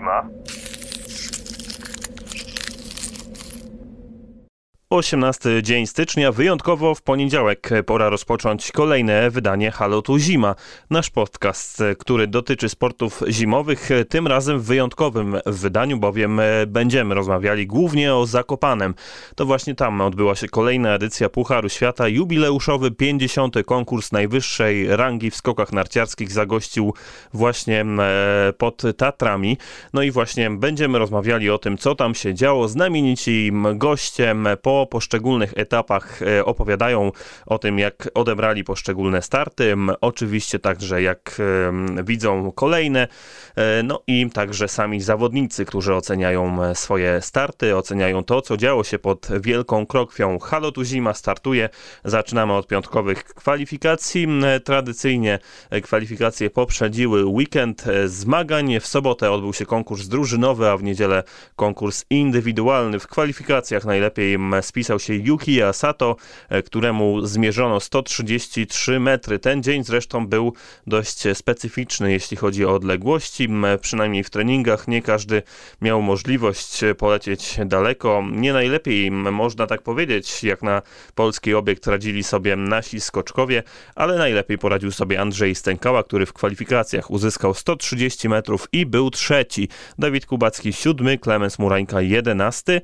什么18 dzień stycznia, wyjątkowo w poniedziałek pora rozpocząć kolejne wydanie Halo tu Zima. Nasz podcast, który dotyczy sportów zimowych, tym razem w wyjątkowym wydaniu, bowiem będziemy rozmawiali głównie o Zakopanem. To właśnie tam odbyła się kolejna edycja Pucharu Świata, jubileuszowy 50. konkurs najwyższej rangi w skokach narciarskich zagościł właśnie e, pod Tatrami. No i właśnie będziemy rozmawiali o tym, co tam się działo. Znamienici gościem po poszczególnych etapach e, opowiadają o tym, jak odebrali poszczególne starty, oczywiście także jak widzą kolejne, e, no i także sami zawodnicy, którzy oceniają e, swoje starty, oceniają to, co działo się pod Wielką Krokwią. Halo tu zima startuje, zaczynamy od piątkowych kwalifikacji. Tradycyjnie kwalifikacje poprzedziły weekend zmagań. W sobotę odbył się konkurs drużynowy, a w niedzielę konkurs indywidualny. W kwalifikacjach najlepiej spisał się Yuki Asato, e, któremu zmierzono 133 metry. Ten dzień zresztą był dość specyficzny, jeśli chodzi o odległości. Przynajmniej w treningach nie każdy miał możliwość polecieć daleko. Nie najlepiej, można tak powiedzieć, jak na polski obiekt radzili sobie nasi skoczkowie, ale najlepiej poradził sobie Andrzej Stękała, który w kwalifikacjach uzyskał 130 metrów i był trzeci. Dawid Kubacki siódmy, Klemens Murańka jedenasty.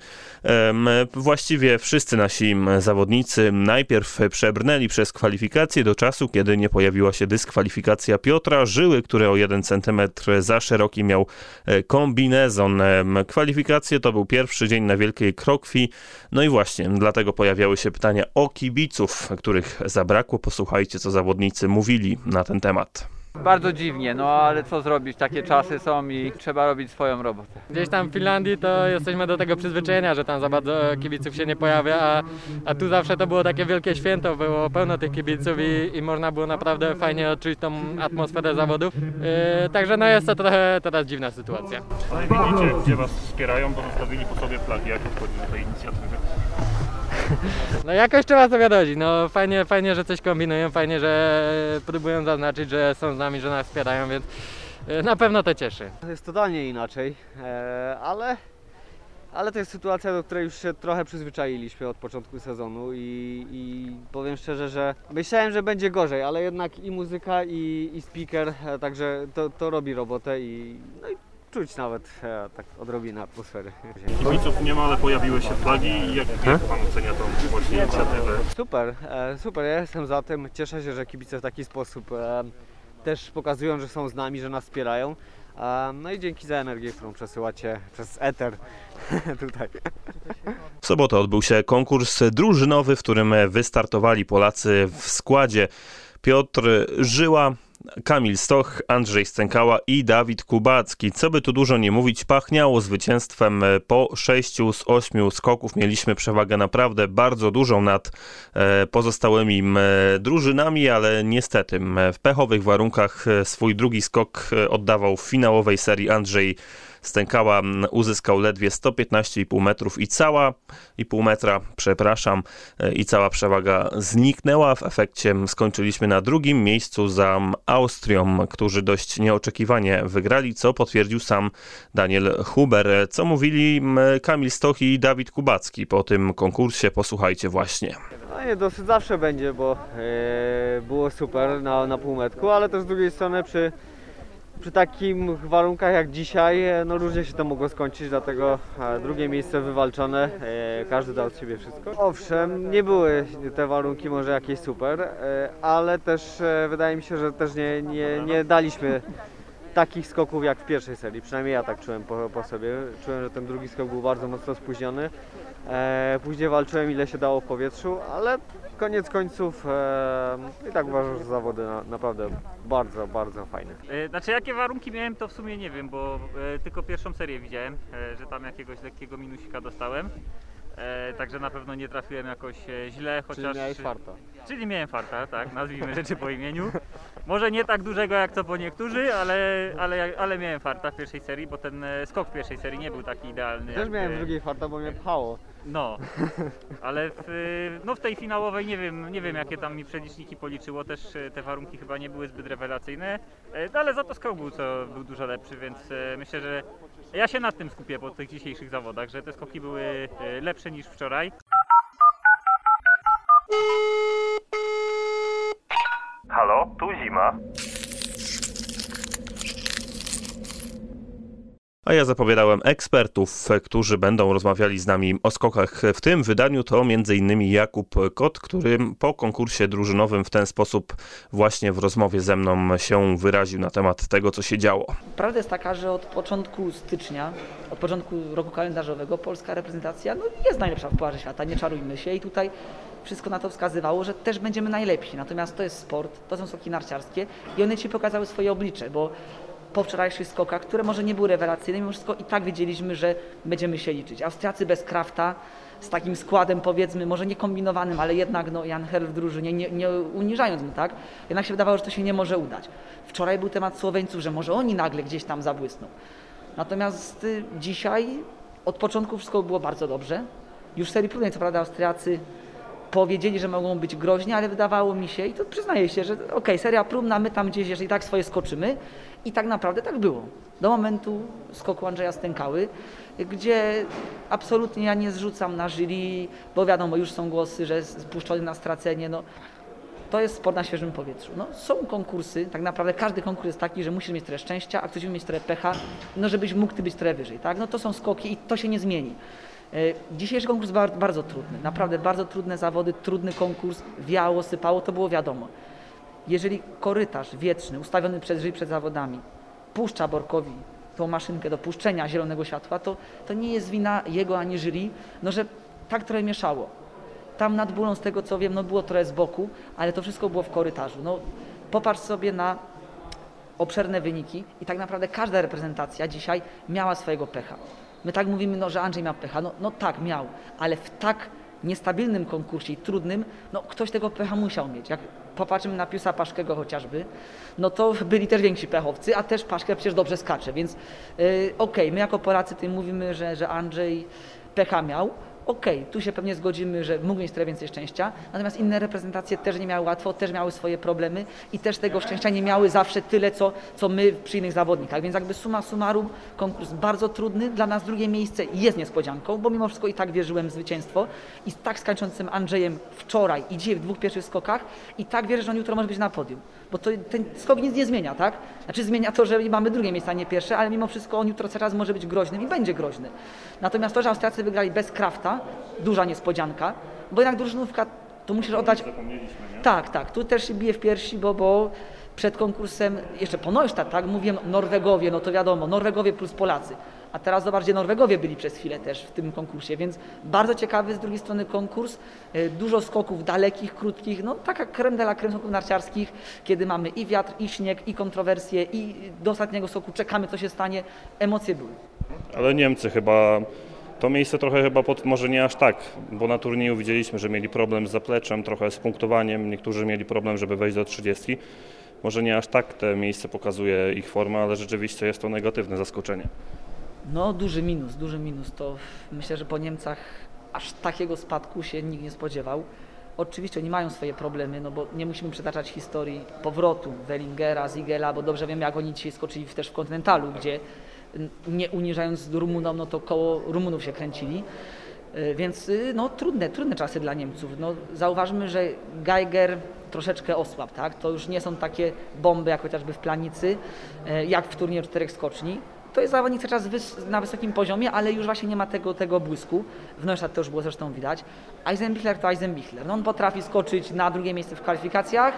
Właściwie wszyscy nasi zawodnicy najpierw przebrnęli przez kwalifikacje do czasu, kiedy nie pojawiła się dyskwalifikacja Piotra Żyły, który o 1 cm za szeroki miał e, kombinezon. Kwalifikacje to był pierwszy dzień na Wielkiej Krokwi. No i właśnie, dlatego pojawiały się pytania o kibiców, których zabrakło. Posłuchajcie, co zawodnicy mówili na ten temat. Bardzo dziwnie, no ale co zrobić, takie czasy są i trzeba robić swoją robotę. Gdzieś tam w Finlandii to jesteśmy do tego przyzwyczajenia, że tam za bardzo kibiców się nie pojawia, a, a tu zawsze to było takie wielkie święto, było pełno tych kibiców i, i można było naprawdę fajnie odczuć tą atmosferę zawodów. Yy, także no jest to trochę teraz dziwna sytuacja. Ale widzicie, gdzie Was wspierają, bo zostawili po sobie flagi, jak wchodzi do tej inicjatywy. No jakoś trzeba sobie radzić. No fajnie, fajnie, że coś kombinują, fajnie, że próbują zaznaczyć, że są z nami, że nas wspierają, więc e, na pewno to cieszy. Jest totalnie inaczej, e, ale, ale to jest sytuacja, do której już się trochę przyzwyczailiśmy od początku sezonu i, i powiem szczerze, że myślałem, że będzie gorzej, ale jednak i muzyka i, i speaker, e, także to, to robi robotę i, no i czuć nawet e, tak odrobinę atmosfery. Kibiców nie ma, ale pojawiły się flagi. Jak, jak Pan ocenia tą właśnie inicjatywę? Super, e, super, ja jestem za tym. Cieszę się, że kibice w taki sposób e, też pokazują, że są z nami, że nas wspierają. E, no i dzięki za energię, którą przesyłacie przez eter tutaj. W sobotę odbył się konkurs drużynowy, w którym wystartowali Polacy w składzie Piotr Żyła, Kamil Stoch, Andrzej Stękała i Dawid Kubacki. Co by tu dużo nie mówić, pachniało zwycięstwem po 6 z 8 skoków. Mieliśmy przewagę naprawdę bardzo dużą nad e, pozostałymi drużynami, ale niestety w pechowych warunkach e, swój drugi skok e, oddawał w finałowej serii Andrzej Stękała uzyskał ledwie 115,5 metrów i cała i pół metra, przepraszam, e, i cała przewaga zniknęła. W efekcie skończyliśmy na drugim miejscu za Austrią, którzy dość nieoczekiwanie wygrali, co potwierdził sam Daniel Huber. Co mówili Kamil Stoch i Dawid Kubacki po tym konkursie? Posłuchajcie właśnie. No nie, dosyć zawsze będzie, bo e, było super na, na półmetku, ale też z drugiej strony przy przy takich warunkach jak dzisiaj, e, no różnie się to mogło skończyć, dlatego e, drugie miejsce wywalczone, e, każdy dał od siebie wszystko. Owszem, nie były te warunki może jakieś super, ale też wydaje mi się, że też nie, nie, nie daliśmy takich skoków jak w pierwszej serii, przynajmniej ja tak czułem po, po sobie. Czułem, że ten drugi skok był bardzo mocno spóźniony. później walczyłem ile się dało w powietrzu, ale koniec końców e, i tak uważam, że zawody na, naprawdę bardzo, bardzo fajne. E, znaczy jakie warunki miałem to w sumie nie wiem, bo e, tylko pierwszą serię widziałem, e, że tam jakiegoś lekkiego minusika dostałem. E, także na pewno nie trafiłem jakoś e, źle, chociaż... Czyli miałeś farta. Czyli miałem farta, tak, nazwijmy rzeczy po imieniu. Może nie tak dużego jak to po niektórzy, ale, ale, ale miałem farta w pierwszej serii, bo ten e, skok w pierwszej serii nie był taki idealny. Też jak, miałem w drugiej farta, bo mnie pchało. No, ale w, no w tej finałowej nie wiem, nie wiem jakie tam mi przeliczniki policzyło, też e, te warunki chyba nie były zbyt rewelacyjne, e, no ale za to skok był, co był dużo lepszy, więc myślę, że Ja się nad tym skupię po tych dzisiejszych zawodach, że te skoki były lepsze niż wczoraj. Halo, tu zima. A ja zapowiadałem ekspertów, którzy będą rozmawiali z nami o skokach. W tym wydaniu to m.in. Jakub Kot, który po konkursie drużynowym w ten sposób właśnie w rozmowie ze mną się wyraził na temat tego, co się działo. Prawda jest taka, że od początku stycznia, od początku roku kalendarzowego polska reprezentacja no, jest najlepsza w Pucharze Świata, nie czarujmy się i tutaj wszystko na to wskazywało, że też będziemy najlepsi. Natomiast to jest sport, to są skoki narciarskie i one ci pokazały swoje oblicze, bo po wczorajszych skokach, które może nie były rewelacyjne, mimo wszystko i tak wiedzieliśmy, że będziemy się liczyć. Austriacy bez Krafta, z takim składem powiedzmy, może nie kombinowanym, ale jednak no, Jan Herr w drużynie, nie, nie uniżając mu, tak? Jednak się wydawało, że to się nie może udać. Wczoraj był temat Słoweńców, że może oni nagle gdzieś tam zabłysną. Natomiast y, dzisiaj od początku wszystko było bardzo dobrze. Już w serii próbnej, co prawda, Austriacy powiedzieli, że mogą być groźni, ale wydawało mi się, i to przyznaję się, że okej, okay, seria próbna, my tam gdzieś, jeżeli tak swoje skoczymy, i tak naprawdę tak było. Do momentu skoku Andrzeja Stękały, gdzie absolutnie ja nie zrzucam na jury, bo wiadomo, już są głosy, że spuszczony na stracenie. No, to jest sport na świeżym powietrzu. No, są konkursy, tak naprawdę każdy konkurs jest taki, że musisz mieć trochę szczęścia, a ktoś musi mieć trochę pecha, no żebyś mógł ty być trochę wyżej. Tak? No to są skoki i to się nie zmieni. E, dzisiejszy konkurs był bardzo trudny, naprawdę bardzo trudne zawody, trudny konkurs, wiało, sypało, to było wiadomo. Jeżeli korytarz wietrzny ustawiony przez jury przed zawodami puszcza Borkowi tą maszynkę do puszczenia zielonego światła, to, to nie jest wina jego ani jury, no że tak trochę mieszało. Tam nad bólą, z tego co wiem, no było trochę z boku, ale to wszystko było w korytarzu. No, popatrz sobie na obszerne wyniki i tak naprawdę każda reprezentacja dzisiaj miała swojego pecha. My tak mówimy, no, że Andrzej miał pecha. No, no tak, miał, ale w tak niestabilnym konkursie i trudnym, no ktoś tego pecha musiał mieć. Jak popatrzymy na Piusa Paszkego chociażby, no to byli też więksi pechowcy, a też Paszkę przecież dobrze skacze, więc yy, okej, okay, my jako Polacy tym mówimy, że, że Andrzej pecha miał, okej, okay, tu się pewnie zgodzimy, że mógł mieć trochę więcej szczęścia, natomiast inne reprezentacje też nie miały łatwo, też miały swoje problemy i też tego szczęścia nie miały zawsze tyle, co, co my przy innych zawodnikach. Więc jakby suma summarum, konkurs bardzo trudny, dla nas drugie miejsce jest niespodzianką, bo mimo wszystko i tak wierzyłem w zwycięstwo i tak skończącym Andrzejem wczoraj i dzisiaj w dwóch pierwszych skokach i tak wierzę, że on jutro może być na podium bo to, ten skok nic nie zmienia, tak? Znaczy zmienia to, że mamy drugie miejsce, a nie pierwsze, ale mimo wszystko on jutro teraz może być groźnym i będzie groźny. Natomiast to, że Austriacy wygrali bez Krafta, duża niespodzianka, bo jednak drużynówka to musisz oddać... Tak, tak, tu też się bije w piersi, bo, bo przed konkursem, jeszcze po Neustadt, tak, mówiłem Norwegowie, no to wiadomo, Norwegowie plus Polacy. A teraz zobacz, gdzie Norwegowie byli przez chwilę też w tym konkursie, więc bardzo ciekawy z drugiej strony konkurs. E, dużo skoków dalekich, krótkich, no taka krem de la creme skoków narciarskich, kiedy mamy i wiatr, i śnieg, i kontrowersje, i do ostatniego skoku czekamy, co się stanie. Emocje były. Ale Niemcy chyba to miejsce trochę chyba pod, może nie aż tak, bo na turnieju widzieliśmy, że mieli problem z zapleczem, trochę z punktowaniem, niektórzy mieli problem, żeby wejść do 30. Może nie aż tak te miejsce pokazuje ich formę, ale rzeczywiście jest to negatywne zaskoczenie. No duży minus, duży minus. To myślę, że po Niemcach aż takiego spadku się nikt nie spodziewał. Oczywiście oni mają swoje problemy, no bo nie musimy przytaczać historii powrotu Wellingera, Zigela, bo dobrze wiemy, jak oni dzisiaj skoczyli też w kontynentalu, gdzie nie uniżając Rumunom, no to koło Rumunów się kręcili. E, więc y, no, trudne, trudne czasy dla Niemców. No, zauważmy, że Geiger troszeczkę osłab, tak? To już nie są takie bomby, jak chociażby w Planicy, e, jak w turnieju czterech skoczni to jest zawodnik cały czas wys na wysokim poziomie, ale już właśnie nie ma tego, tego błysku. W Neustadt to już było zresztą widać. Eisenbichler to Eisenbichler. No on potrafi skoczyć na drugie miejsce w kwalifikacjach,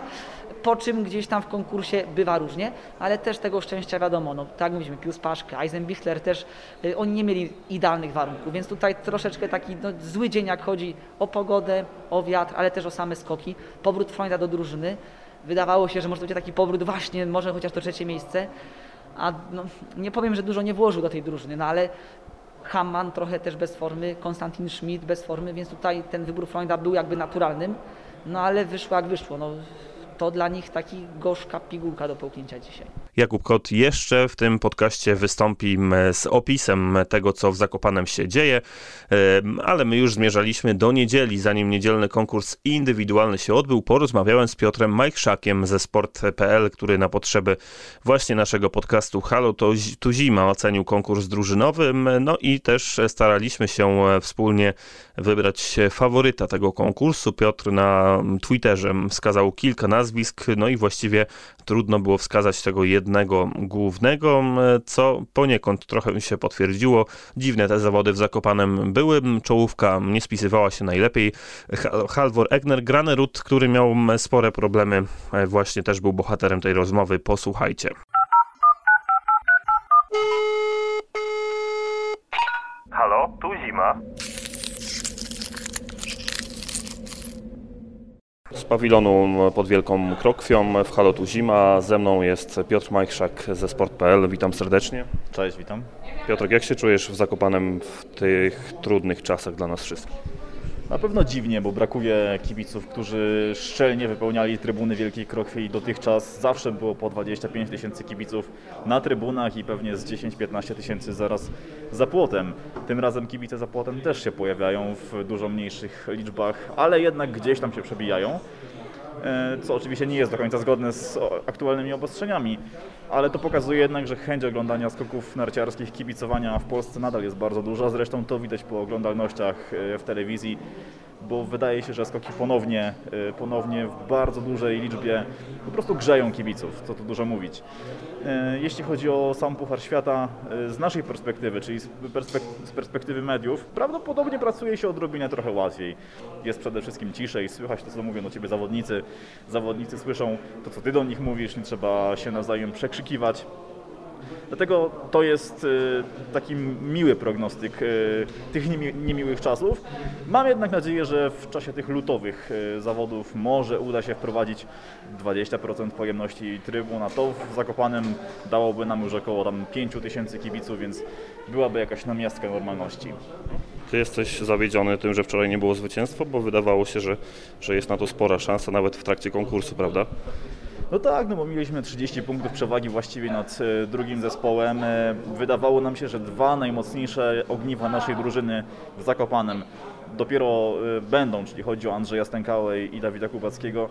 po czym gdzieś tam w konkursie bywa różnie, ale też tego szczęścia wiadomo, no tak mówiliśmy, Pius Paszkę, Eisenbichler też, y, oni nie mieli idealnych warunków, więc tutaj troszeczkę taki no, zły dzień, jak chodzi o pogodę, o wiatr, ale też o same skoki. Powrót Freunda do drużyny. Wydawało się, że może to będzie taki powrót właśnie, może chociaż to trzecie miejsce a no, nie powiem, że dużo nie włożył do tej drużyny, no ale Hamman trochę też bez formy, Konstantin Schmidt bez formy, więc tutaj ten wybór Freunda był jakby naturalnym, no ale wyszło jak wyszło. No, to dla nich taki gorzka pigułka do połknięcia dzisiaj. Jakub Kot jeszcze w tym podcaście wystąpi z opisem tego, co w Zakopanem się dzieje, ale my już zmierzaliśmy do niedzieli, zanim niedzielny konkurs indywidualny się odbył. Porozmawiałem z Piotrem Majchrzakiem ze sport.pl, który na potrzeby właśnie naszego podcastu Halo to tu zima ocenił konkurs drużynowy, no i też staraliśmy się wspólnie wybrać faworyta tego konkursu. Piotr na Twitterze wskazał kilka nazwisk, no i właściwie trudno było wskazać tego jednego głównego, co poniekąd trochę mi się potwierdziło. Dziwne te zawody w Zakopanem były, czołówka nie spisywała się najlepiej. Halvor Egner, Granerud, który miał spore problemy, e, właśnie też był bohaterem tej rozmowy. Posłuchajcie. Halo, tu zima. Z pawilonu pod Wielką Krokwią w Halotu Zima. Ze mną jest Piotr Majchrzak ze Sport.pl. Witam serdecznie. Cześć, witam. Piotr, jak się czujesz w Zakopanem w tych trudnych czasach dla nas wszystkich? Na pewno dziwnie, bo brakuje kibiców, którzy szczelnie wypełniali trybuny Wielkiej Krokwi i dotychczas zawsze było po 25 tysięcy kibiców na trybunach i pewnie z 10-15 tysięcy zaraz za płotem. Tym razem kibice za płotem też się pojawiają w dużo mniejszych liczbach, ale jednak gdzieś tam się przebijają. E, co oczywiście nie jest do końca zgodne z aktualnymi obostrzeniami, ale to pokazuje jednak, że chęć oglądania skoków narciarskich, kibicowania w Polsce nadal jest bardzo duża. Zresztą to widać po oglądalnościach e, w telewizji bo wydaje się, że skoki ponownie, e, ponownie w bardzo dużej liczbie po prostu grzeją kibiców, co tu dużo mówić. E, jeśli chodzi o sam Puchar Świata, e, z naszej perspektywy, czyli z perspektywy mediów, prawdopodobnie pracuje się odrobinę trochę łatwiej. Jest przede wszystkim ciszej, słychać to, co mówią do Ciebie zawodnicy. Zawodnicy słyszą to, co Ty do nich mówisz, nie trzeba się nawzajem przekrzykiwać. Dlatego to jest y, taki miły prognostyk y, tych niemiłych czasów. Mam jednak nadzieję, że w czasie tych lutowych y, zawodów może uda się wprowadzić 20% pojemności trybun, a to w Zakopanem dałoby nam już około tam 5 tysięcy kibiców, więc byłaby jakaś namiastka normalności. Ty jesteś zawiedziony tym, że wczoraj nie było zwycięstwa, bo wydawało się, że, że jest na to spora szansa nawet w trakcie konkursu, prawda? No tak, no bo mieliśmy 30 punktów przewagi właściwie nad e, drugim zespołem. E, wydawało nam się, że dwa najmocniejsze ogniwa naszej drużyny w Zakopanem dopiero e, będą, czyli chodzi o Andrzeja Stękałę i Dawida Kubackiego,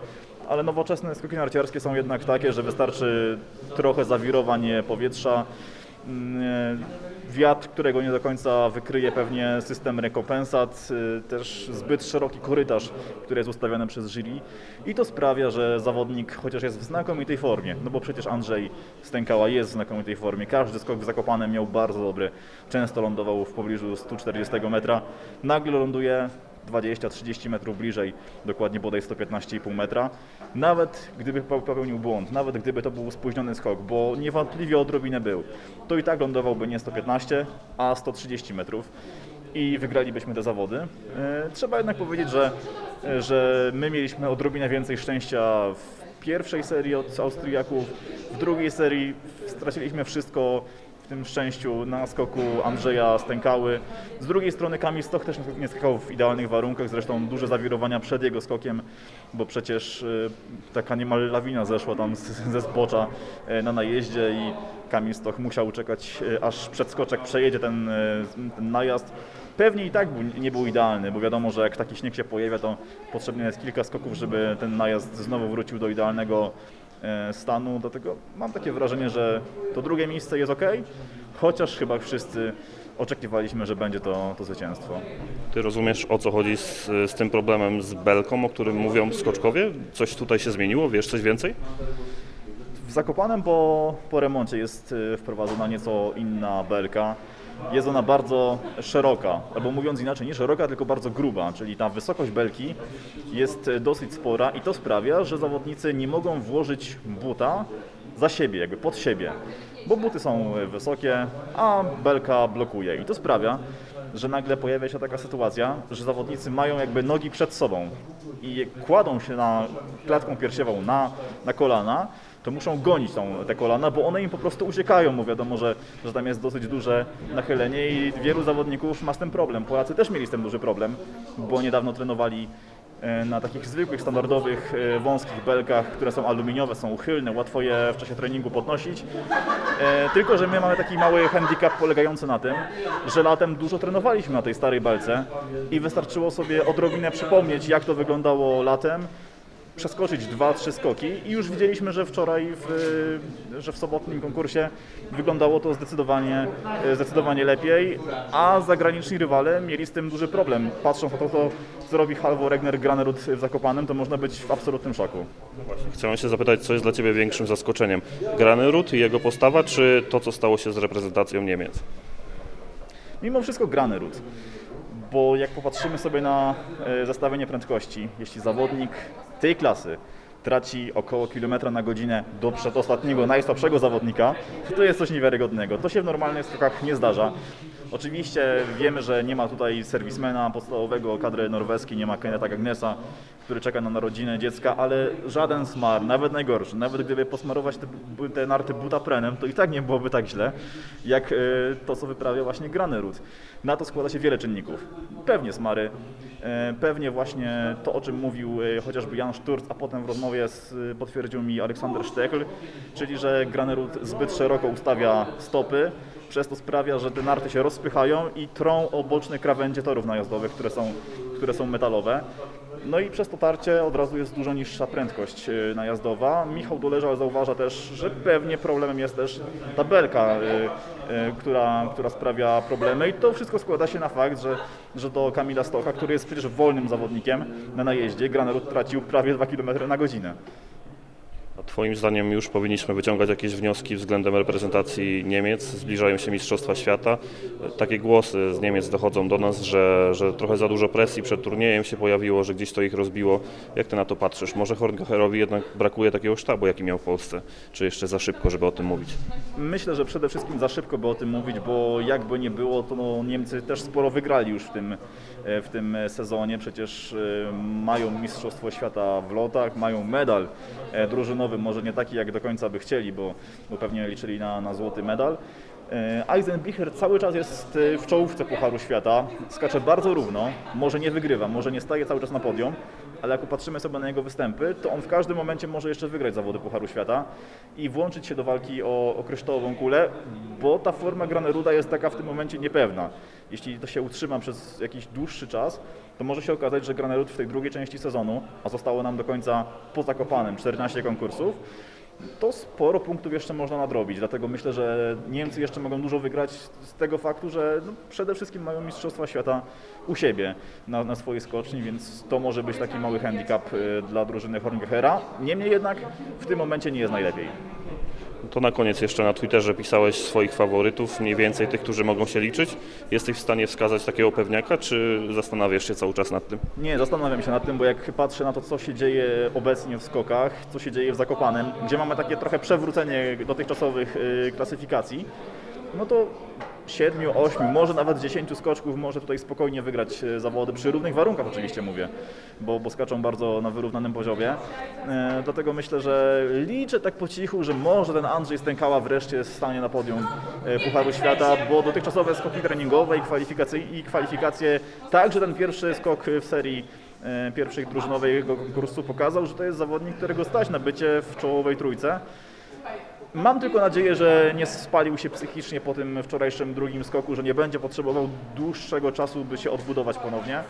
ale nowoczesne skoki narciarskie są jednak takie, że wystarczy trochę zawirowań powietrza, mm, wiatr, którego nie do końca wykryje pewnie system rekompensat, y, też zbyt szeroki korytarz, który jest ustawiony przez jury. I to sprawia, że zawodnik chociaż jest w znakomitej formie, no bo przecież Andrzej Stękała jest w znakomitej formie, każdy skok w miał bardzo dobry, często lądował w pobliżu 140 metra, nagle ląduje 20-30 metrów bliżej, dokładnie bodaj 115,5 metra. Nawet gdyby popełnił błąd, nawet gdyby to był spóźniony skok, bo niewątpliwie odrobinę był, to i tak lądowałby nie 115, a 130 metrów i wygralibyśmy te zawody. E, trzeba jednak powiedzieć, że, że my mieliśmy odrobinę więcej szczęścia w pierwszej serii od Austriaków, w drugiej serii straciliśmy wszystko w tym szczęściu na skoku Andrzeja Stękały. Z drugiej strony Kamil Stoch też nie skakał w idealnych warunkach, zresztą duże zawirowania przed jego skokiem, bo przecież y, taka niemal lawina zeszła tam ze zbocza y, na najeździe i Kamil Stoch musiał czekać, y, aż przedskoczek przejedzie ten, ten najazd. Pewnie i tak nie był idealny, bo wiadomo, że jak taki śnieg się pojawia, to potrzebne jest kilka skoków, żeby ten najazd znowu wrócił do idealnego stanu. Dlatego mam takie wrażenie, że to drugie miejsce jest ok, chociaż chyba wszyscy oczekiwaliśmy, że będzie to, to zwycięstwo. Ty rozumiesz o co chodzi z, z tym problemem z belką, o którym mówią skoczkowie? Coś tutaj się zmieniło? Wiesz coś więcej? W Zakopanem po, po remoncie jest e, wprowadzona nieco inna belka jest ona bardzo szeroka, albo mówiąc inaczej, nie szeroka, tylko bardzo gruba, czyli ta wysokość belki jest dosyć spora i to sprawia, że zawodnicy nie mogą włożyć buta za siebie, jakby pod siebie, bo buty są wysokie, a belka blokuje. I to sprawia, że nagle pojawia się taka sytuacja, że zawodnicy mają jakby nogi przed sobą i kładą się na klatką piersiową na, na kolana, to muszą gonić tą, te kolana, bo one im po prostu uciekają, bo wiadomo, że, że tam jest dosyć duże nachylenie i wielu zawodników ma z tym problem. Polacy też mieli z tym duży problem, bo niedawno trenowali e, na takich zwykłych, standardowych, e, wąskich belkach, które są aluminiowe, są uchylne, łatwo je w czasie treningu podnosić. Tylko, że my mamy taki mały handicap polegający na tym, że latem dużo trenowaliśmy na tej starej belce i wystarczyło sobie odrobinę przypomnieć, jak to wyglądało latem przeskoczyć dwa, trzy skoki i już widzieliśmy, że wczoraj, w, że w sobotnim konkursie wyglądało to zdecydowanie, zdecydowanie lepiej, a zagraniczni rywale mieli z tym duży problem. Patrząc na to, co robi Halvo Regner Granerud w Zakopanem, to można być w absolutnym szoku. No Chciałem się zapytać, co jest dla Ciebie większym zaskoczeniem? Granerud i jego postawa, czy to, co stało się z reprezentacją Niemiec? Mimo wszystko Granerud bo jak popatrzymy sobie na e, zestawienie prędkości, jeśli zawodnik tej klasy traci około kilometra na godzinę do przedostatniego, najsłabszego zawodnika, to jest coś niewiarygodnego. To się w normalnych skokach nie zdarza. Oczywiście wiemy, że nie ma tutaj serwismena podstawowego kadry norweskiej, nie ma Kenneta Gagnesa, który czeka na narodzinę dziecka, ale żaden smar, nawet najgorszy, nawet gdyby posmarować te, te narty butaprenem, to i tak nie byłoby tak źle, jak e, to, co wyprawia właśnie Granerud. Na to składa się wiele czynników. Pewnie smary, e, pewnie właśnie to, o czym mówił e, chociażby Jan Szturc, a potem w rozmowie z, potwierdził mi Aleksander Sztekl, czyli że Granerud zbyt szeroko ustawia stopy, przez to sprawia, że te narty się rozpychają i trą o boczne krawędzie torów najazdowych, które są, które są metalowe. No i przez to tarcie od razu jest dużo niższa prędkość y, najazdowa. Michał Doleżał zauważa też, że pewnie problemem jest też tabelka, y, y, która, która sprawia problemy i to wszystko składa się na fakt, że, że do Kamila Stocha, który jest przecież wolnym zawodnikiem na najeździe, Granerud tracił prawie 2 km na godzinę. Twoim zdaniem już powinniśmy wyciągać jakieś wnioski względem reprezentacji Niemiec? Zbliżają się Mistrzostwa Świata. Takie głosy z Niemiec dochodzą do nas, że, że trochę za dużo presji przed turniejem się pojawiło, że gdzieś to ich rozbiło. Jak Ty na to patrzysz? Może Horngacherowi jednak brakuje takiego sztabu, jaki miał w Polsce? Czy jeszcze za szybko, żeby o tym mówić? Myślę, że przede wszystkim za szybko, by o tym mówić, bo jakby nie było, to no, Niemcy też sporo wygrali już w tym, e, w tym sezonie. Przecież e, mają Mistrzostwo Świata w lotach, mają medal e, może nie taki jak do końca by chcieli, bo, bo pewnie liczyli na, na złoty medal. E, Eisenbicher cały czas jest e, w czołówce Pucharu Świata, skacze bardzo równo, może nie wygrywa, może nie staje cały czas na podium, ale jak popatrzymy sobie na jego występy, to on w każdym momencie może jeszcze wygrać zawody Pucharu Świata i włączyć się do walki o, o kryształową kulę, bo ta forma Graneruda jest taka w tym momencie niepewna. Jeśli to się utrzyma przez jakiś dłuższy czas, to może się okazać, że Granerud w tej drugiej części sezonu, a zostało nam do końca po Zakopanem 14 konkursów, to sporo punktów jeszcze można nadrobić. Dlatego myślę, że Niemcy jeszcze mogą dużo wygrać z tego faktu, że no przede wszystkim mają Mistrzostwa Świata u siebie na, na swojej skoczni, więc to może być taki mały handicap y, dla drużyny Horngechera. Niemniej jednak w tym momencie nie jest najlepiej. To na koniec jeszcze na Twitterze pisałeś swoich faworytów, mniej więcej tych, którzy mogą się liczyć. Jesteś w stanie wskazać takiego pewniaka, czy zastanawiasz się cały czas nad tym? Nie, zastanawiam się nad tym, bo jak patrzę na to, co się dzieje obecnie w skokach, co się dzieje w Zakopanem, gdzie mamy takie trochę przewrócenie dotychczasowych y, klasyfikacji, no to 7, 8, może nawet 10 skoczków może tutaj spokojnie wygrać e, zawody, przy równych warunkach oczywiście mówię, bo, bo skaczą bardzo na wyrównanym poziomie. E, dlatego myślę, że liczę tak po cichu, że może ten Andrzej Stękała wreszcie stanie na podium e, Pucharu Świata, bo dotychczasowe skoki treningowe i kwalifikacje, i kwalifikacje także ten pierwszy skok w serii e, pierwszej drużynowej konkursu pokazał, że to jest zawodnik, którego stać na bycie w czołowej trójce. Mam tylko nadzieję, że nie spalił się psychicznie po tym wczorajszym drugim skoku, że nie będzie potrzebował dłuższego czasu, by się odbudować ponownie.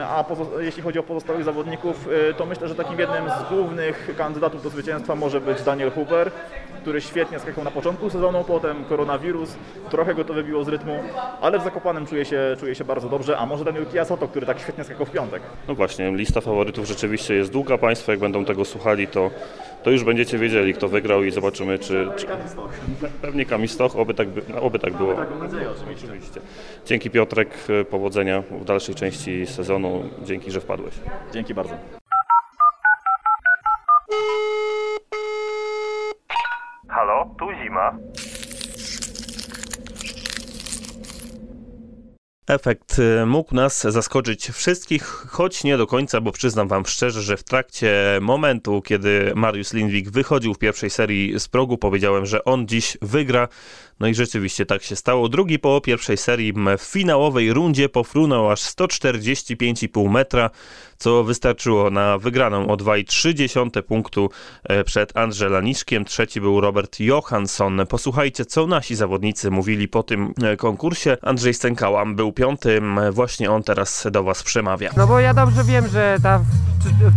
A jeśli chodzi o pozostałych zawodników, y, to myślę, że takim jednym z głównych kandydatów do zwycięstwa może być Daniel Huber, który świetnie skakał na początku sezonu, potem koronawirus, trochę go to wybiło z rytmu, ale w Zakopanem czuje się, czuje się bardzo dobrze, a może Daniel Kiasoto, który tak świetnie skakał w piątek. No właśnie, lista faworytów rzeczywiście jest długa. Państwo jak będą tego słuchali, to, to już będziecie wiedzieli, kto wygrał i zobaczymy, czy... czy... Pewnie Kamistoch, oby tak, by, oby tak było. Taką nadzieję oczywiście. oczywiście. Dzięki Piotrek, powodzenia w dalszej części sezonu. Dzięki, że wpadłeś. Dzięki bardzo. Halo, tu zima. Efekt y, mógł nas zaskoczyć wszystkich, choć nie do końca, bo przyznam wam szczerze, że w trakcie momentu, kiedy Mariusz Lindwik wychodził w pierwszej serii z progu, powiedziałem, że on dziś wygra. No i rzeczywiście tak się stało. Drugi po pierwszej serii w finałowej rundzie pofrunął aż 145,5 metra, co wystarczyło na wygraną o 2,3 punktu e, przed Andrzelaniszkiem. Trzeci był Robert Johansson. Posłuchajcie, co nasi zawodnicy mówili po tym e, konkursie. Andrzej Stękała był piątym, właśnie on teraz do Was przemawia. No bo ja dobrze wiem, że ta,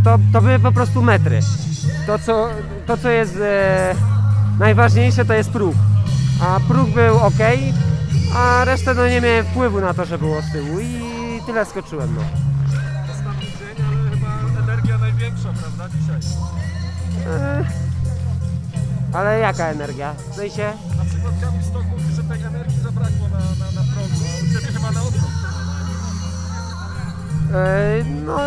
to, to były po prostu metry. To co, to, co jest e, najważniejsze to jest próg. A próg był ok, a resztę no nie miałem wpływu na to, że było z tyłu i tyle skoczyłem. No. Ostatni dzień, ale chyba energia największa, prawda, dzisiaj? E, ale jaka energia? W sensie? Na przykład Kamil Stok mówi, że tej energii zabrakło na, na, na progu, a u Ciebie chyba na odwrót. E, no,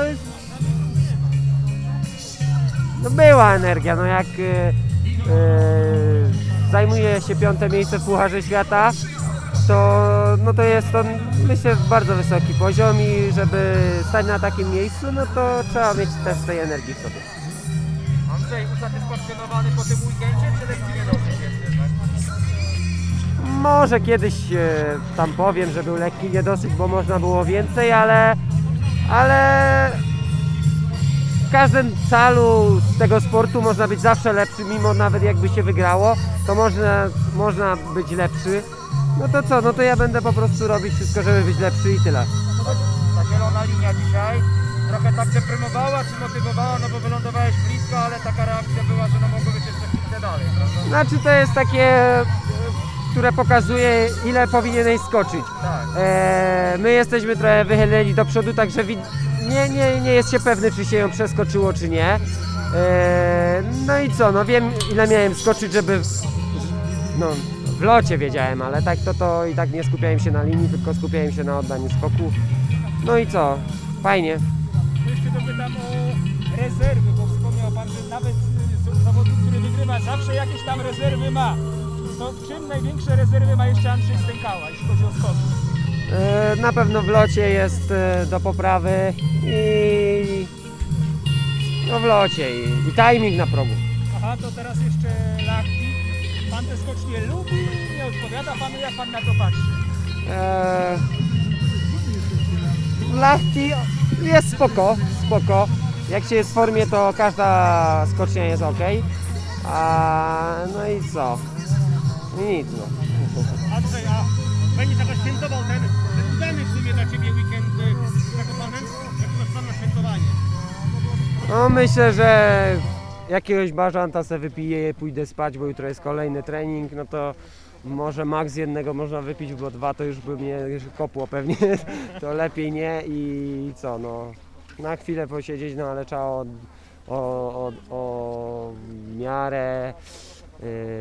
no była energia, no jak e, zajmuje się piąte miejsce w Pucharze Świata, to, no to jest to myślę bardzo wysoki poziom i żeby stać na takim miejscu, no to trzeba mieć też tej energii w sobie. Andrzej, usatysfakcjonowany po tym weekendzie, czy lekki niedosyt jest jednak? Może kiedyś e, tam powiem, że był lekki niedosyt, bo można było więcej, ale, ale w każdym calu tego sportu można być zawsze lepszy, mimo nawet jakby się wygrało, to można, można być lepszy. No to co, no to ja będę po prostu robić wszystko, żeby być lepszy i tyle. Ta zielona linia dzisiaj trochę tak deprymowała, czy motywowała, no bo wylądowałeś blisko, ale taka reakcja była, że no mogło być jeszcze chwilkę dalej, prawda? Znaczy to jest takie, które pokazuje ile powinieneś skoczyć. Tak. E, my jesteśmy trochę wychyleni do przodu, także nie, nie, nie jest się pewny, czy się ją przeskoczyło, czy nie. E, no i co, no wiem ile miałem skoczyć, żeby w, no, w locie wiedziałem, ale tak to, to i tak nie skupiałem się na linii, tylko skupiałem się na oddaniu skoku. No i co, fajnie. Jeszcze dopytam o rezerwy, bo wspomniał Pan, że nawet y, zawodnik, który wygrywa, zawsze jakieś tam rezerwy ma. To czym największe rezerwy ma jeszcze Andrzej Stękała, jeśli chodzi o skok? E, na pewno w locie jest e, do poprawy i no w locie i, i timing na progu. Aha, to teraz jeszcze Lachti. Pan te skocznie lubi, nie odpowiada Panu, jak Pan na to patrzy? Eee, Lachti jest spoko, spoko. Jak się jest w formie, to każda skocznia jest ok. A, no i co? Nic no. Andrzej, a będziesz jakoś dla Ciebie weekend y, Zakopanem? Jak masz na świętowanie? No myślę, że jakiegoś bażanta se wypiję, pójdę spać, bo jutro jest kolejny trening, no to może maks jednego można wypić, bo dwa to już by mnie kopło pewnie, to lepiej nie i co no, na chwilę posiedzieć, no ale trzeba o, o, o, o miarę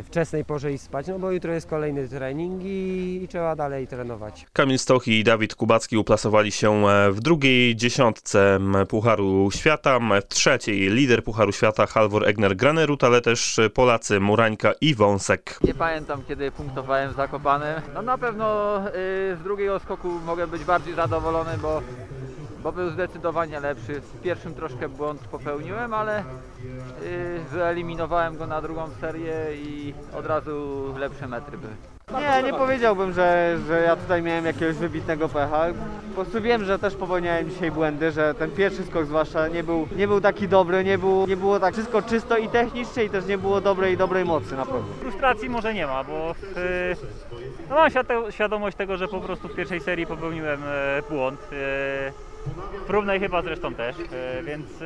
wczesnej porze iść spać, no bo jutro jest kolejny trening i, i trzeba dalej trenować. Kamil Stoch i Dawid Kubacki uplasowali się e, w drugiej dziesiątce Pucharu Świata, w trzeciej lider Pucharu Świata Halvor Egner Granerut, ale też Polacy Murańka i Wąsek. Nie pamiętam kiedy punktowałem w Zakopanem. No na pewno y, z drugiego skoku mogę być bardziej zadowolony, bo, bo był zdecydowanie lepszy. W pierwszym troszkę błąd popełniłem, ale y, wyeliminowałem go na drugą serię i od razu lepsze metry były. Nie, nie powiedziałbym, że, że ja tutaj miałem jakiegoś wybitnego pecha. Po prostu wiem, że też popełniałem dzisiaj błędy, że ten pierwszy skok zwłaszcza nie był, nie był taki dobry, nie, był, nie było tak wszystko czysto i technicznie i też nie było dobrej dobrej mocy na progu. Frustracji może nie ma, bo y, no mam świadomość tego, że po prostu w pierwszej serii popełniłem e, błąd. Próbnej chyba zresztą też, e, więc e,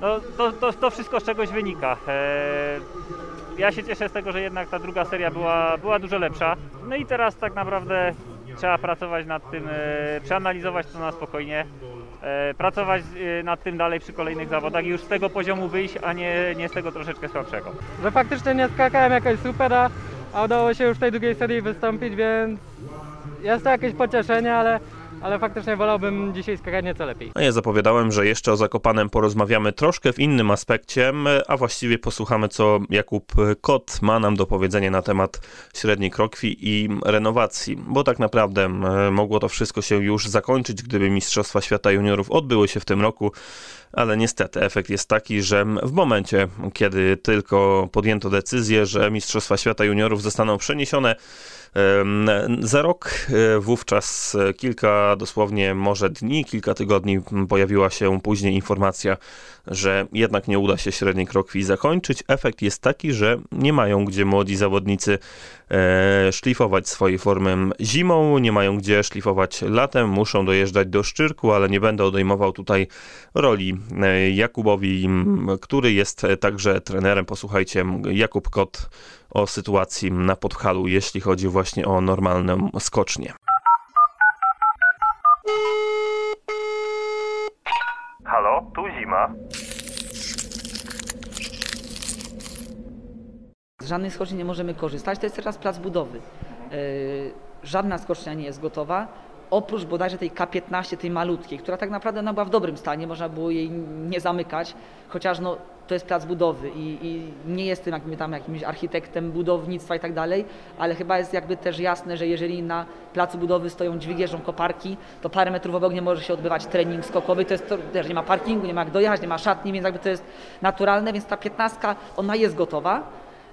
no, to, to, to wszystko z czegoś wynika. E, Ja się cieszę z tego, że jednak ta druga seria była, była dużo lepsza. No i teraz tak naprawdę trzeba pracować nad tym, przeanalizować to na spokojnie, pracować nad tym dalej przy kolejnych zawodach i już z tego poziomu wyjść, a nie, nie z tego troszeczkę słabszego. Że faktycznie nie skakałem jakoś super, a udało się już w tej drugiej serii wystąpić, więc jest to jakieś pocieszenie, ale, ale faktycznie wolałbym dzisiaj skakać nieco lepiej. A ja zapowiadałem, że jeszcze o Zakopanem porozmawiamy troszkę w innym aspekcie, a właściwie posłuchamy, co Jakub Kot ma nam do powiedzenia na temat średniej krokwi i renowacji, bo tak naprawdę m, mogło to wszystko się już zakończyć, gdyby Mistrzostwa Świata Juniorów odbyły się w tym roku. Ale niestety efekt jest taki, że w momencie, kiedy tylko podjęto decyzję, że Mistrzostwa Świata Juniorów zostaną przeniesione za rok, e, wówczas kilka dosłownie może dni, kilka tygodni pojawiła się później informacja, że jednak nie uda się średniej krokwi zakończyć. Efekt jest taki, że nie mają gdzie młodzi zawodnicy e, szlifować swojej formy zimą, nie mają gdzie szlifować latem, muszą dojeżdżać do Szczyrku, ale nie będę odejmował tutaj roli e, Jakubowi, który jest także trenerem. Posłuchajcie, Jakub Kot o sytuacji na Podhalu, jeśli chodzi właśnie o normalną skocznię. Z żadnej skoczni nie możemy korzystać. To jest teraz plac budowy. Yy, żadna skocznia nie jest gotowa oprócz bodajże tej K15, tej malutkiej, która tak naprawdę no, była w dobrym stanie, można było jej nie zamykać, chociaż no, to jest plac budowy i, i nie jestem jakby tam jakimś architektem budownictwa i tak dalej, ale chyba jest jakby też jasne, że jeżeli na placu budowy stoją dźwigi, koparki, to parę metrów obok nie może się odbywać trening skokowy, to jest to, też nie ma parkingu, nie ma jak dojechać, nie ma szatni, więc jakby to jest naturalne, więc ta 15 ona jest gotowa,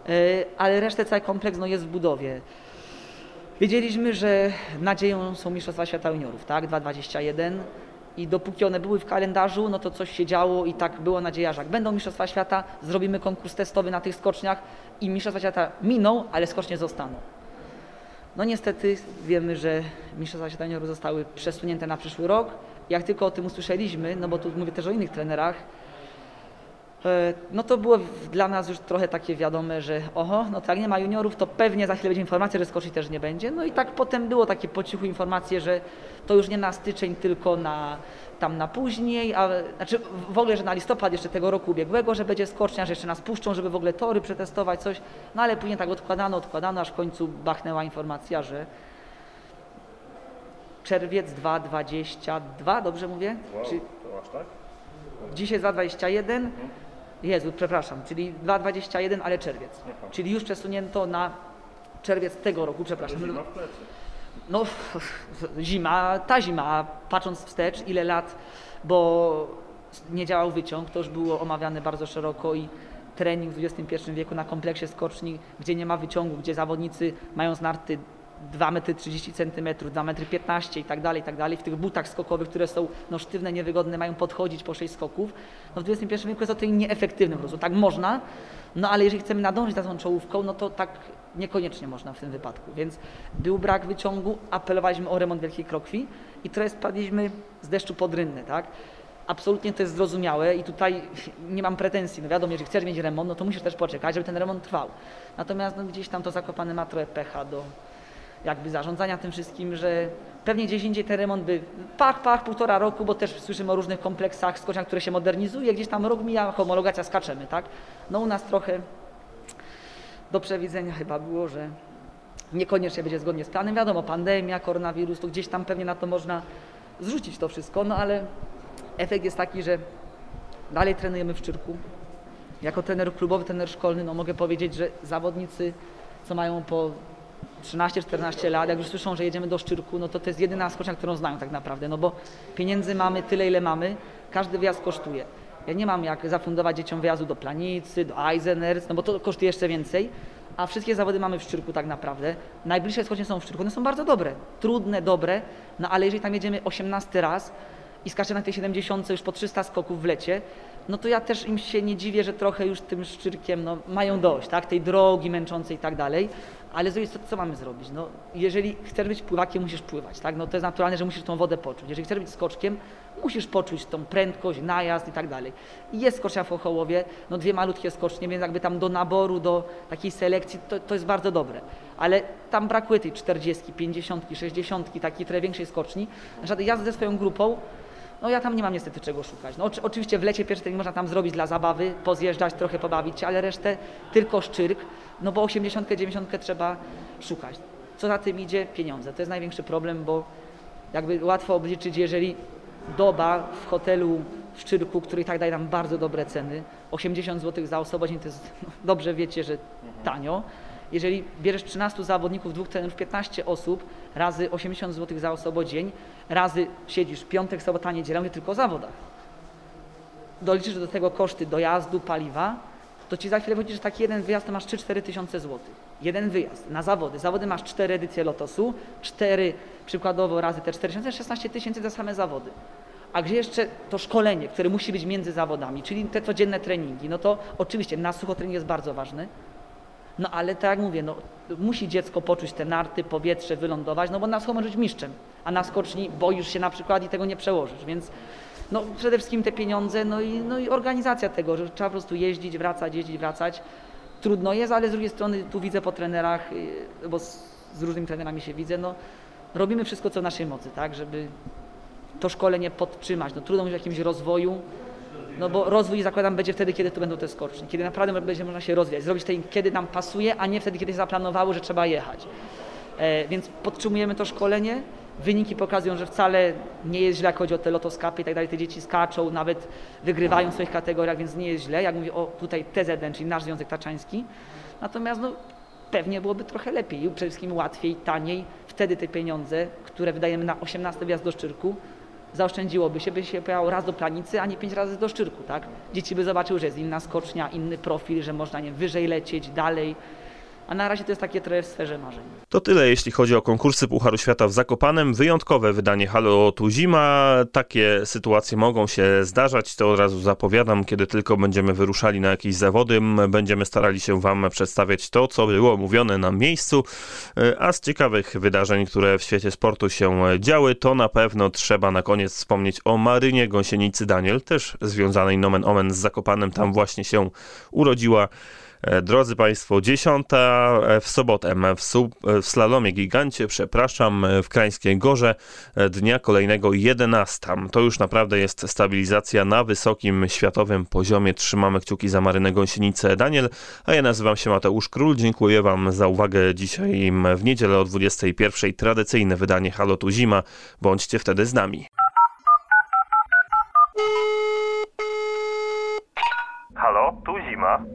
yy, ale resztę cały kompleks no, jest w budowie. Wiedzieliśmy, że nadzieją są Mistrzostwa Świata Juniorów, tak, 2021 i dopóki one były w kalendarzu, no to coś się działo i tak było nadzieja, że jak będą Mistrzostwa Świata, zrobimy konkurs testowy na tych skoczniach i Mistrzostwa Świata miną, ale skocznie zostaną. No niestety wiemy, że Mistrzostwa Świata Juniorów zostały przesunięte na przyszły rok. Jak tylko o tym usłyszeliśmy, no bo tu mówię też o innych trenerach, no to było dla nas już trochę takie wiadome, że oho, no tak nie ma juniorów, to pewnie za chwilę będzie informacja, że skoczyć też nie będzie. No i tak potem było takie po cichu informacje, że to już nie na styczeń, tylko na tam na później, a znaczy w ogóle, że na listopad jeszcze tego roku ubiegłego, że będzie skocznia, że jeszcze nas puszczą, żeby w ogóle tory przetestować, coś. No ale później tak odkładano, odkładano, aż w końcu bachnęła informacja, że czerwiec 2,22, dobrze mówię? Wow, Czy... to aż tak? Dzisiaj 2,21. Mhm Jezu, przepraszam, czyli 2,21, ale czerwiec. Czyli już przesunięto na czerwiec tego roku, przepraszam. Zima. No, zima, ta zima, patrząc wstecz, ile lat, bo nie działał wyciąg, to już było omawiane bardzo szeroko i trening w XXI wieku na kompleksie skoczni, gdzie nie ma wyciągu, gdzie zawodnicy mają znarty 2 metry 30 cm, 2 metry 15 i tak dalej, i tak dalej. W tych butach skokowych, które są no, sztywne, niewygodne, mają podchodzić po 6 skoków. No, w XXI wieku jest to nieefektywne po prostu. Tak można, no ale jeżeli chcemy nadążyć za tą czołówką, no to tak niekoniecznie można w tym wypadku. Więc był brak wyciągu, apelowaliśmy o remont Wielkiej Krokwi i trochę spadliśmy z deszczu pod rynny, tak? Absolutnie to jest zrozumiałe i tutaj nie mam pretensji. No wiadomo, jeżeli chcesz mieć remont, no to musisz też poczekać, żeby ten remont trwał. Natomiast no, gdzieś tam to zakopane ma trochę pecha do, jakby zarządzania tym wszystkim, że pewnie gdzieś indziej ten remont by pach, pach, półtora roku, bo też słyszymy o różnych kompleksach skoczniach, które się modernizuje, gdzieś tam rok mija, homologacja skaczemy, tak? No u nas trochę do przewidzenia chyba było, że niekoniecznie będzie zgodnie z planem. Wiadomo, pandemia, koronawirus, to gdzieś tam pewnie na to można zrzucić to wszystko, no ale efekt jest taki, że dalej trenujemy w Szczyrku. Jako trener klubowy, trener szkolny, no mogę powiedzieć, że zawodnicy, co mają po 13-14 lat, jak już słyszą, że jedziemy do Szczyrku, no to to jest jedyna skocznia, którą znają tak naprawdę, no bo pieniędzy mamy tyle, ile mamy, każdy wyjazd kosztuje. Ja nie mam jak zafundować dzieciom wyjazdu do Planicy, do Eisenherz, no bo to kosztuje jeszcze więcej, a wszystkie zawody mamy w Szczyrku tak naprawdę. Najbliższe skocznie są w Szczyrku, one są bardzo dobre, trudne, dobre, no ale jeżeli tam jedziemy 18 raz i skaczemy na tej 70 już po 300 skoków w lecie, no to ja też im się nie dziwię, że trochę już tym Szczyrkiem no, mają dość, tak, tej drogi męczącej i tak dalej ale z co, mamy zrobić? No, jeżeli chcesz być pływakiem, musisz pływać, tak? No, to jest naturalne, że musisz tą wodę poczuć. Jeżeli chcesz być skoczkiem, musisz poczuć tą prędkość, najazd i tak dalej. Jest skocznia w Ochołowie, no dwie malutkie skocznie, więc jakby tam do naboru, do takiej selekcji, to, to jest bardzo dobre. Ale tam brakuje tej 40, 50, 60, takiej trochę większej skoczni. Znaczy, ja ze swoją grupą, no ja tam nie mam niestety czego szukać. No, oczywiście w lecie pierwszy trening można tam zrobić dla zabawy, pozjeżdżać, trochę pobawić się, ale resztę tylko szczyrk, no bo 80, 90 trzeba szukać. Co za tym idzie? Pieniądze. To jest największy problem, bo jakby łatwo obliczyć, jeżeli doba w hotelu w Szczyrku, który i tak daje nam bardzo dobre ceny, 80 zł za osobę, to jest, no, dobrze wiecie, że tanio. Jeżeli bierzesz 13 zawodników, dwóch trenerów, 15 osób, razy 80 zł za osobę dzień, razy siedzisz piątek, sobota, niedziela, mówię tylko o zawodach. doliczysz do tego koszty dojazdu, paliwa, to ci za chwilę wychodzi, że taki jeden wyjazd to masz 3-4 tysiące złotych. Jeden wyjazd na zawody. Zawody masz 4 edycje Lotosu, 4 przykładowo razy te 4 tysiące, 16 tysięcy za same zawody. A gdzie jeszcze to szkolenie, które musi być między zawodami, czyli te codzienne treningi, no to oczywiście na sucho trening jest bardzo ważny, no ale tak jak mówię, no, musi dziecko poczuć te narty, powietrze, wylądować, no bo na sucho może być mistrzem, a na skoczni boisz się na przykład i tego nie przełożysz, więc no przede wszystkim te pieniądze, no i, no i organizacja tego, że trzeba po prostu jeździć, wracać, jeździć, wracać. Trudno jest, ale z drugiej strony tu widzę po trenerach, y, bo z, z różnymi trenerami się widzę, no robimy wszystko co w naszej mocy, tak, żeby to szkolenie podtrzymać. No trudno mówić o jakimś rozwoju, no bo rozwój zakładam będzie wtedy, kiedy tu będą te skoczni, kiedy naprawdę będzie można się rozwijać, zrobić to, kiedy nam pasuje, a nie wtedy, kiedy się zaplanowało, że trzeba jechać. E, więc podtrzymujemy to szkolenie, Wyniki pokazują, że wcale nie jest źle, jak chodzi o te lotoskapy i tak dalej. Te dzieci skaczą, nawet wygrywają w swoich kategoriach, więc nie jest źle. Jak mówię o tutaj TZN, czyli nasz Związek Taczański. Natomiast no, pewnie byłoby trochę lepiej przede wszystkim łatwiej, taniej. Wtedy te pieniądze, które wydajemy na 18 wjazd do Szczyrku, zaoszczędziłoby się, by się pojawiało raz do planicy, a nie pięć razy do Szczyrku, tak? Dzieci by zobaczyły, że jest inna skocznia, inny profil, że można nie wyżej lecieć, dalej a na razie to jest takie trochę w sferze marzeń. To tyle, jeśli chodzi o konkursy Pucharu Świata w Zakopanem. Wyjątkowe wydanie Halo tu zima. Takie sytuacje mogą się zdarzać, to od razu zapowiadam, kiedy tylko będziemy wyruszali na jakieś zawody, będziemy starali się Wam przedstawiać to, co było mówione na miejscu, a z ciekawych wydarzeń, które w świecie sportu się działy, to na pewno trzeba na koniec wspomnieć o Marynie Gąsienicy Daniel, też związanej nomen omen z Zakopanem, tam właśnie się urodziła E, drodzy Państwo, dziesiąta e, w sobotę w, w slalomie gigancie, przepraszam, e, w Krańskiej Gorze dnia kolejnego 11. To już naprawdę jest stabilizacja na wysokim światowym poziomie. Trzymamy kciuki za Marynę Gąsienicę Daniel, a ja nazywam się Mateusz Król. Dziękuję Wam za uwagę dzisiaj w niedzielę o 21. Tradycyjne wydanie Halotu Zima. Bądźcie wtedy z nami. Halo, tu Zima.